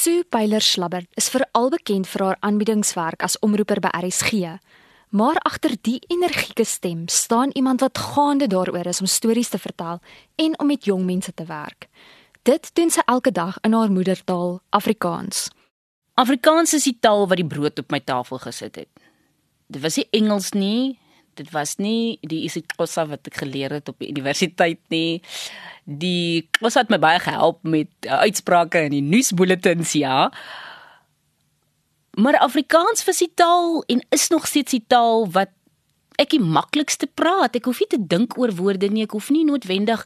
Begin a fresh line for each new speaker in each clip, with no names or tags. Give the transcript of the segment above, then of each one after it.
Sue Pyler Slabber is veral bekend vir haar aanbiedingswerk as omroeper by RSG. Maar agter die energieke stem staan iemand wat gaande daaroor is om stories te vertel en om met jong mense te werk. Dit doen sy elke dag in haar moedertaal, Afrikaans.
Afrikaans is die taal wat die brood op my tafel gesit het. Dit was nie Engels nie, dit was nie die isiXhosa wat ek geleer het op die universiteit nie. Die Xhosa het my baie gehelp met uh, uitsprake in die nuusbulletins, ja. Maar Afrikaans was die taal en is nog steeds die taal wat ek die maklikste praat. Ek hoef nie te dink oor woorde nie. Ek hoef nie noodwendig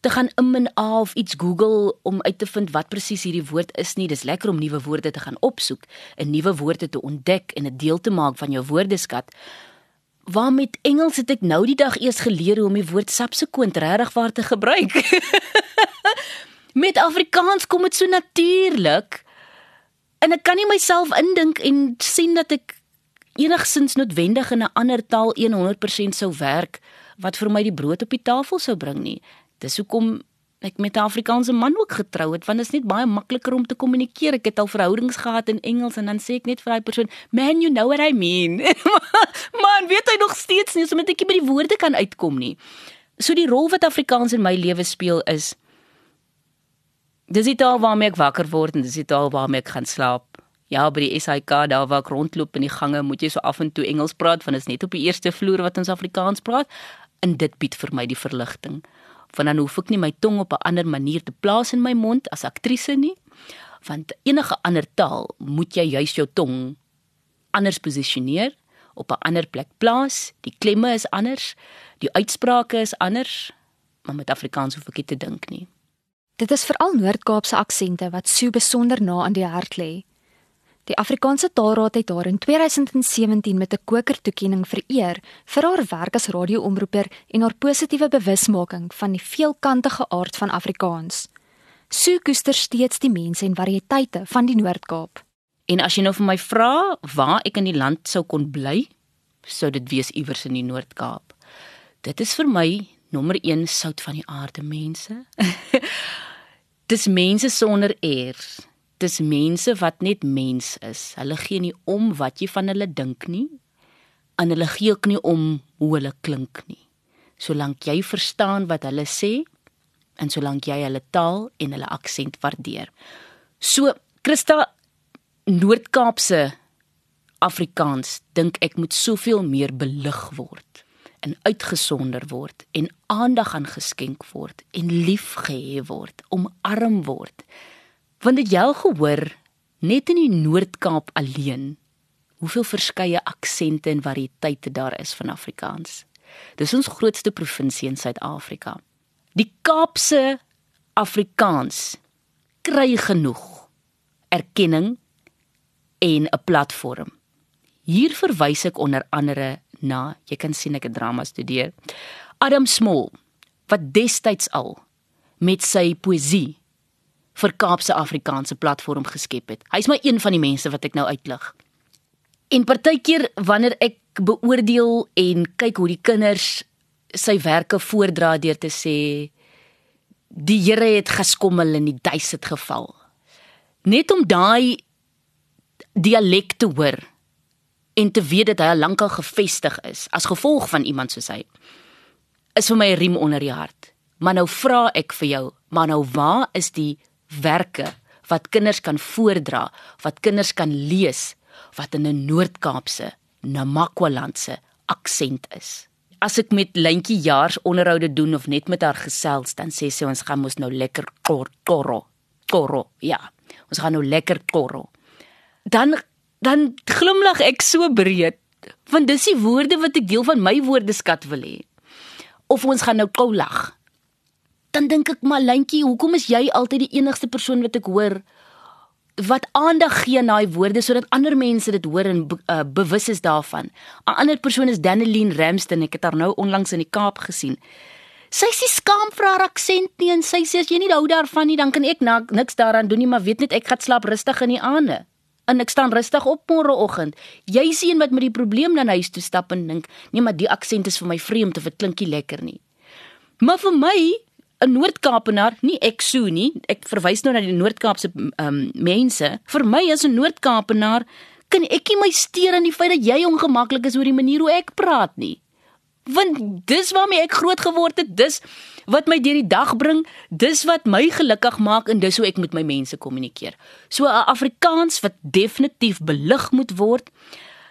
te gaan in en af iets Google om uit te vind wat presies hierdie woord is nie. Dis lekker om nuwe woorde te gaan opsoek, 'n nuwe woorde te ontdek en 'n deel te maak van jou woordeskat. Waar met Engels het ek nou die dag eers geleer hoe om die woord subsequent regtig waar te gebruik. met Afrikaans kom dit so natuurlik. En ek kan nie myself indink en sien dat ek enigsins noodwendig in 'n ander taal 100% sou werk wat vir my die brood op die tafel sou bring nie. Dis hoekom ek met 'n Afrikaanse man ook getrou het want dit is net baie makliker om te kommunikeer. Ek het al verhoudings gehad in Engels en dan sê ek net vir daai persoon, "Man, you know what I mean." man, weet hy nog steeds nie, omdat ek nie by die woorde kan uitkom nie. So die rol wat Afrikaans in my lewe speel is dis die taal waarmee ek wakker word en dis die taal waarmee ek gaan slaap. Ja, by die SAK daar waar ek rondloop in die gange, moet jy so af en toe Engels praat want dit is net op die eerste vloer wat ons Afrikaans praat en dit bied vir my die verligting want dan hoef ek nie my tong op 'n ander manier te plaas in my mond as aktrise nie want enige ander taal moet jy juis jou tong anders posisioneer op 'n ander plek plaas die klemme is anders die uitsprake is anders maar met Afrikaans hoef ek nie te dink nie
Dit is veral Noord-Kaapse aksente wat so besonder na aan die hart lê. Die Afrikaanse Taalraad het haar in 2017 met 'n kokertoekenning vereer vir haar werk as radioomroeper en haar positiewe bewusmaking van die veelkantige aard van Afrikaans. Sue koester steeds die mense en variëteite van die Noord-Kaap.
En as jy nou vir my vra waar ek in die land sou kon bly, sou dit wees iewers in die Noord-Kaap. Dit is vir my nommer 1 sout van die aarde mense. Dis mense sonder eers dis mense wat net mens is. Hulle gee nie om wat jy van hulle dink nie. En hulle gee ook nie om hoe hulle klink nie. Solank jy verstaan wat hulle sê en solank jy hulle taal en hulle aksent waardeer. So Christa Noord-Kaapse Afrikaans dink ek moet soveel meer belig word en uitgesonder word en aandag aan geskenk word en liefgehê word, omarm word. Want het jy al gehoor net in die Noord-Kaap alleen hoeveel verskeie aksente en variëteite daar is van Afrikaans? Dis ons grootste provinsie in Suid-Afrika. Die Kaapse Afrikaans kry genoeg erkenning en 'n platform. Hier verwys ek onder andere na, jy kan sien ek het drama studeer. Adam Small wat destyds al met sy poësie vir Kaapse Afrikaanse platform geskep het. Hy's maar een van die mense wat ek nou uitlig. En partykeer wanneer ek beoordeel en kyk hoe die kinders sywerke voordra deur te sê die Here het geskommel in die duis het geval. Net om daai dialek te hoor en te weet dat hy al lankal gevestig is as gevolg van iemand soos hy is vir my 'n riem onder die hart. Maar nou vra ek vir jou, maar nou waar is die werke wat kinders kan voordra, wat kinders kan lees wat in 'n Noord-Kaapse, Namakwalandse aksent is. As ek met Lentjie jaars onderhoude doen of net met haar gesels, dan sê sy ons gaan mos nou lekker korro, korro. Ja, ons gaan nou lekker korro. Dan dan glimlag ek so breed, want dis die woorde wat ek deel van my woordeskat wil hê. Of ons gaan nou kou lag dan dink ek maar Lentjie, hoekom is jy altyd die enigste persoon wat ek hoor wat aandag gee na daai woorde sodat ander mense dit hoor en uh, bewus is daarvan. 'n Ander persoon is Daneline Ramston, ek het haar nou onlangs in die Kaap gesien. Sy sê skaam vir haar aksent nie en sy sê as jy nie hou daarvan nie, dan kan ek na, niks daaraan doen nie, maar weet net ek gaan slaap rustig in die aande. En ek staan rustig op môreoggend. Jy sien wat met die probleem dan huis toe stap en dink, nee, maar die aksent is vir my vreemd of dit klinkie lekker nie. Maar vir my 'n Noord-Kaapenaar, nie ek so nie. Ek verwys nou na die Noord-Kaapse ehm um, mense. Vir my as 'n Noord-Kaapenaar kan ek nie my steur aan die feit dat jy ongemaklik is oor die manier hoe ek praat nie. Want dis waarmee ek groot geword het, dis wat my deur die dag bring, dis wat my gelukkig maak en dis hoe ek met my mense kommunikeer. So 'n Afrikaans wat definitief belig moet word,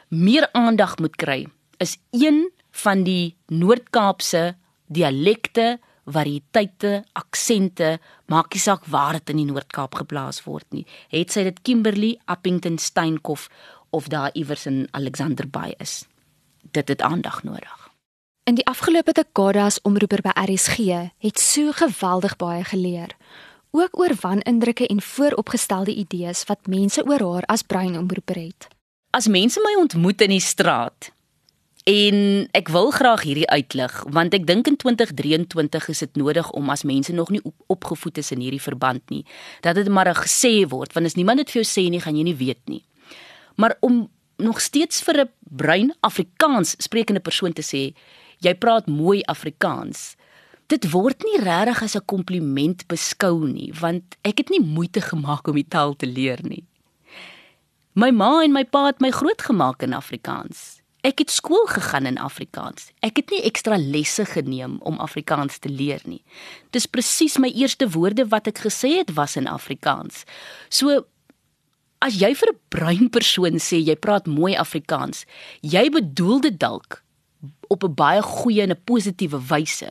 meer aandag moet kry, is een van die Noord-Kaapse dialekte, variëteite, aksente, maak nie saak waar dit in die Noord-Kaap geplaas word nie. Het sy dit Kimberley, Appington, Steenkof of daar iewers in Alexander Bay is. Dit het aandag nodig.
In die afgelope dekade as omroeper by RSG het Sue geweldig baie geleer, ook oor wanindrukke en vooropgestelde idees wat mense oor haar as breinomroeper het.
As mense my ontmoet in die straat en ek wil graag hierdie uitlig want ek dink in 2023 is dit nodig om as mense nog nie opgevoed is in hierdie verband nie dat dit maar gesê word want as niemand dit vir jou sê nie gaan jy nie weet nie. Maar om nog steeds vir 'n bruin Afrikaans sprekende persoon te sê jy praat mooi Afrikaans. Dit word nie regtig as 'n kompliment beskou nie, want ek het nie moeite gemaak om die taal te leer nie. My ma en my pa het my grootgemaak in Afrikaans. Ek het skool gegaan in Afrikaans. Ek het nie ekstra lesse geneem om Afrikaans te leer nie. Dis presies my eerste woorde wat ek gesê het was in Afrikaans. So as jy vir 'n bruin persoon sê jy praat mooi Afrikaans, jy bedoel dit dalk op 'n baie goeie en 'n positiewe wyse.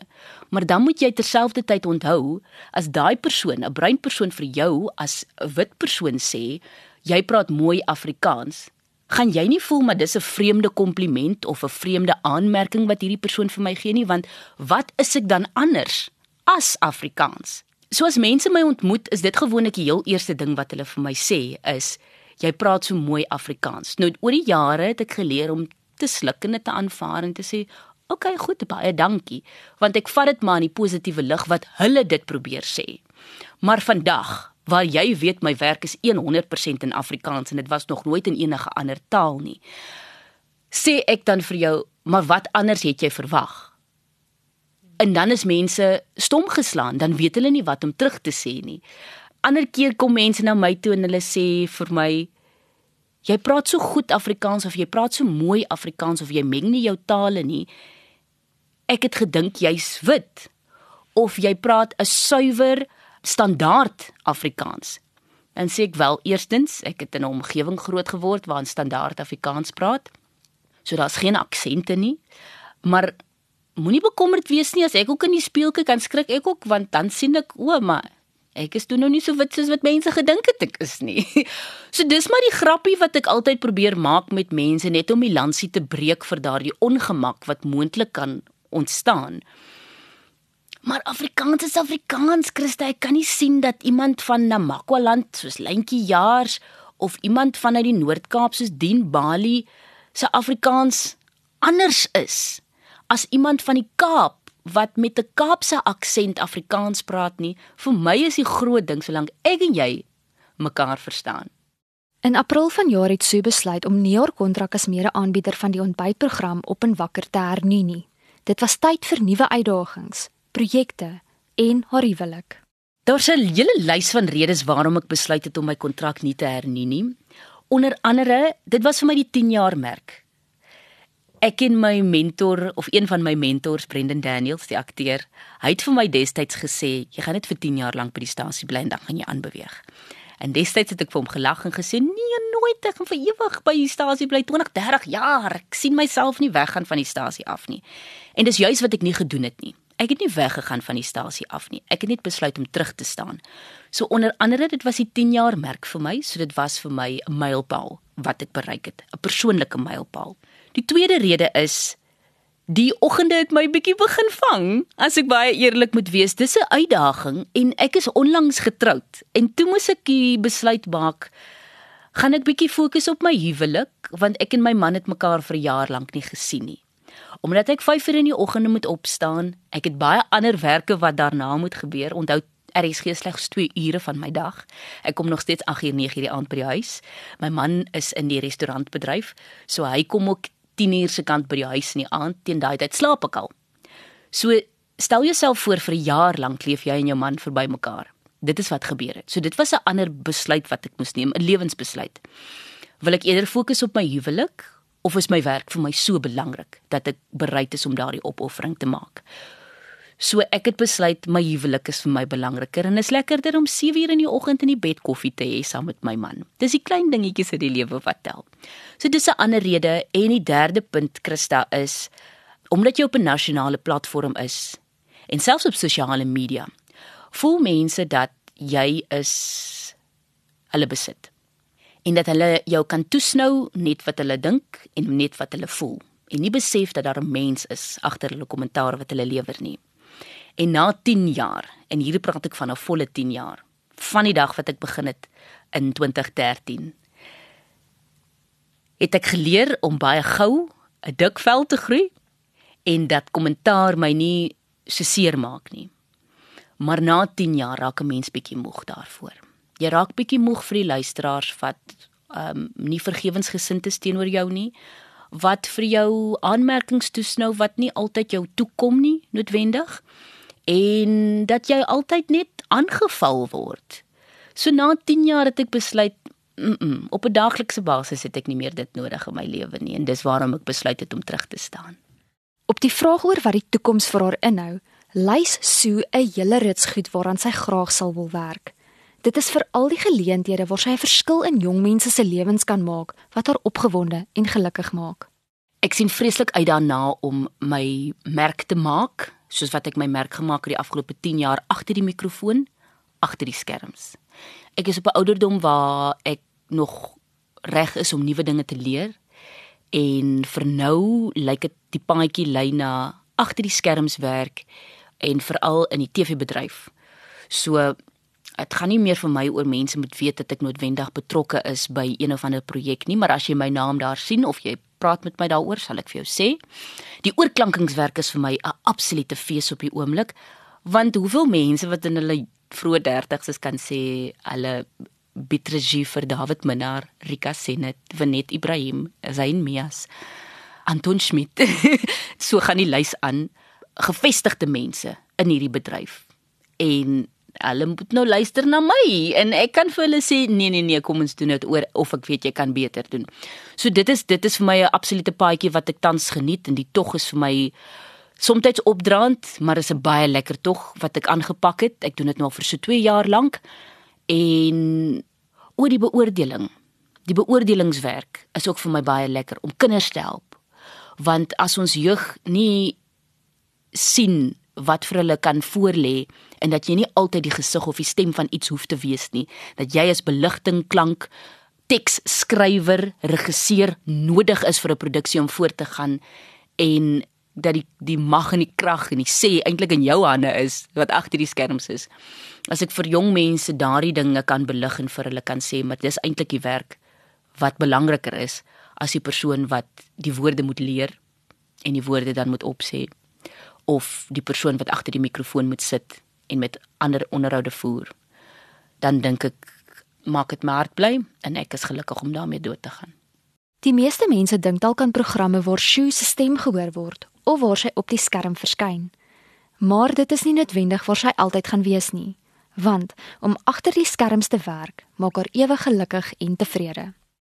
Maar dan moet jy terselfdertyd onthou as daai persoon, 'n bruin persoon vir jou as 'n wit persoon sê, jy praat mooi Afrikaans, gaan jy nie voel maar dis 'n vreemde kompliment of 'n vreemde aanmerking wat hierdie persoon vir my gee nie, want wat is ek dan anders as Afrikaans? So as mense my ontmoet, is dit gewoonlik die heel eerste ding wat hulle vir my sê is jy praat so mooi Afrikaans. Nou oor die jare het ek geleer om te sluk en dit te aanvaar en te sê, "Oké, okay, goed, baie dankie." Want ek vat dit maar in die positiewe lig wat hulle dit probeer sê. Maar vandag, waar jy weet my werk is 100% in Afrikaans en dit was nog nooit in enige ander taal nie. Sê ek dan vir jou, "Maar wat anders het jy verwag?" En dan is mense stom geslaan, dan weet hulle nie wat om terug te sê nie. Ander keer kom mense na my toe en hulle sê vir my, Jy praat so goed Afrikaans of jy praat so mooi Afrikaans of jy meng nie jou tale nie. Ek het gedink jy's wit of jy praat 'n suiwer standaard Afrikaans. En sê ek wel, eerstens, ek het in 'n omgewing groot geword waar 'n standaard Afrikaans praat. So daar's geen aksente nie. Maar moenie bekommerd wees nie as ek ook in die spieël kyk, kan skrik ek ook want dan sien ek o, maar ek is toe nou nie so wit soos wat mense gedink het ek is nie. So dis maar die grappie wat ek altyd probeer maak met mense net om die lansie te breek vir daardie ongemak wat moontlik kan ontstaan. Maar Afrikaans is Afrikaans, Christa, ek kan nie sien dat iemand van Namakwa-land soos Lentjie Jaars of iemand vanuit die Noord-Kaap soos Dien Bali se Afrikaans anders is as iemand van die Kaap wat met 'n Kaapse aksent Afrikaans praat nie. Vir my is die groot ding solank ek en jy mekaar verstaan.
In April vanjaar het Sue besluit om nie haar kontrak as mede-aanbieder van die ontbytprogram op en wakker te hernu nie. Dit was tyd vir nuwe uitdagings, projekte en haar huwelik.
Daar's 'n hele lys van redes waarom ek besluit het om my kontrak nie te hernu nie. Onder andere, dit was vir my die 10 jaar merk. Ek en my mentor of een van my mentors Brendan Daniels, die akteur, hy het vir my destyds gesê, jy gaan net vir 10 jaar lank by die stasie bly en dan gaan jy aanbeweeg. En destyds het ek vir hom gelag en gesê, "Nee, nooit, ek gaan vir ewig by die stasie bly 20, 30 jaar. Ek sien myself nie weggaan van die stasie af nie." En dis juis wat ek nie gedoen het nie. Ek het nie weggegaan van die stasie af nie. Ek het net besluit om terug te staan. So onder andere dit was die 10 jaar merk vir my, so dit was vir my 'n mylpaal wat ek bereik het, 'n persoonlike mylpaal. Die tweede rede is die oggende het my bietjie begin vang, as ek baie eerlik moet wees. Dis 'n uitdaging en ek is onlangs getroud en toe moes ek die besluit maak gaan ek bietjie fokus op my huwelik want ek en my man het mekaar vir 'n jaar lank nie gesien nie. Omdat ek 5:00 in die oggende moet opstaan, ek het baie ander werke wat daarna moet gebeur. Onthou is slegs 2 ure van my dag. Ek kom nog steeds 8:00 9:00 die aand by die huis. My man is in die restaurantbedryf, so hy kom ook 10 uur se kant by die huis in die aand teen daai tyd slaap ek al. So stel jouself voor vir 'n jaar lank leef jy en jou man verby mekaar. Dit is wat gebeur het. So dit was 'n ander besluit wat ek moes neem, 'n lewensbesluit. Wil ek eerder fokus op my huwelik of is my werk vir my so belangrik dat ek bereid is om daardie opoffering te maak? So ek het besluit my huwelik is vir my belangriker en is lekkerder om 7 uur in die oggend in die bed koffie te hê saam met my man. Dis die klein dingetjies in die lewe wat tel. So dis 'n ander rede en die derde punt Christa is omdat jy op 'n nasionale platform is en selfs op sosiale media voel mense dat jy is hulle besit en dat hulle jou kan toesnou net wat hulle dink en net wat hulle voel en nie besef dat daar 'n mens is agter hulle kommentaar wat hulle lewer nie. En na 10 jaar, en hier praat ek van 'n volle 10 jaar, van die dag wat ek begin het in 2013, het ek geleer om baie gou 'n dik vel te groei en dat kommentaar my nie so seer maak nie. Maar na 10 jaar raak 'n mens bietjie moeg daarvoor. Jy raak bietjie moeg vir die luisteraars wat ehm um, nie vergewensgesind is teenoor jou nie, wat vir jou aanmerkings toesnou wat nie altyd jou toekom nie noodwendig en dat jy altyd net aangeval word. So na 10 jaar het ek besluit mm -mm, op 'n daaglikse basis het ek nie meer dit nodig in my lewe nie en dis waarom ek besluit het om terug te staan.
Op die vraag oor wat die toekoms vir haar inhou, lys Sue 'n hele rits goed waaraan sy graag sal wil werk. Dit is vir al die geleenthede waar sy 'n verskil in jong mense se lewens kan maak wat haar opgewonde en gelukkig maak.
Ek sien vreeslik uit daarna om my merk te maak soos wat ek my merk gemaak het die afgelope 10 jaar agter die mikrofoon, agter die skerms. Ek is op 'n ouderdom waar ek nog reg is om nuwe dinge te leer en vir nou lyk dit die paadjie lei na agter die skerms werk en veral in die TV-bedryf. So dit gaan nie meer vir my oor mense moet weet dat ek noodwendig betrokke is by een of ander projek nie, maar as jy my naam daar sien of jy praat met my daaroor, sal ek vir jou sê. Die oorklankingswerk is vir my 'n absolute fees op die oomblik, want hoeveel mense wat in hulle vroeë 30's is kan sê hulle bitregie vir David Minnar, Rika Senet, Venet Ibrahim, Zain Mias, Anton Schmidt. so gaan die lys aan gevestigde mense in hierdie bedryf. En hulle moet nou luister na my en ek kan vir hulle sê nee nee nee kom ons doen dit oor of ek weet jy kan beter doen. So dit is dit is vir my 'n absolute paadjie wat ek tans geniet en die tog is vir my soms opdraand, maar is 'n baie lekker tog wat ek aangepak het. Ek doen dit nou vir so 2 jaar lank en oor die beoordeling. Die beoordelingswerk is ook vir my baie lekker om kinders te help. Want as ons jeug nie sien wat vir hulle kan voorlê en dat jy nie altyd die gesig of die stem van iets hoef te wees nie. Dat jy as beligting klank teksskrywer regisseur nodig is vir 'n produksie om voort te gaan en dat die die mag en die krag en die sê eintlik in jou hande is wat agter die skerms is. As ek vir jong mense daardie dinge kan belig en vir hulle kan sê maar dis eintlik die werk wat belangriker is as die persoon wat die woorde moet leer en die woorde dan moet opsê of die persoon wat agter die mikrofoon moet sit en met ander onderhoude voer, dan dink ek maak dit my hart bly en ek is gelukkig om daarmee dood te gaan.
Die meeste mense dink dalk aan programme waar Sue se stem gehoor word of waar sy op die skerm verskyn. Maar dit is nie noodwendig waar sy altyd gaan wees nie, want om agter die skerms te werk maak haar ewig gelukkig en tevrede.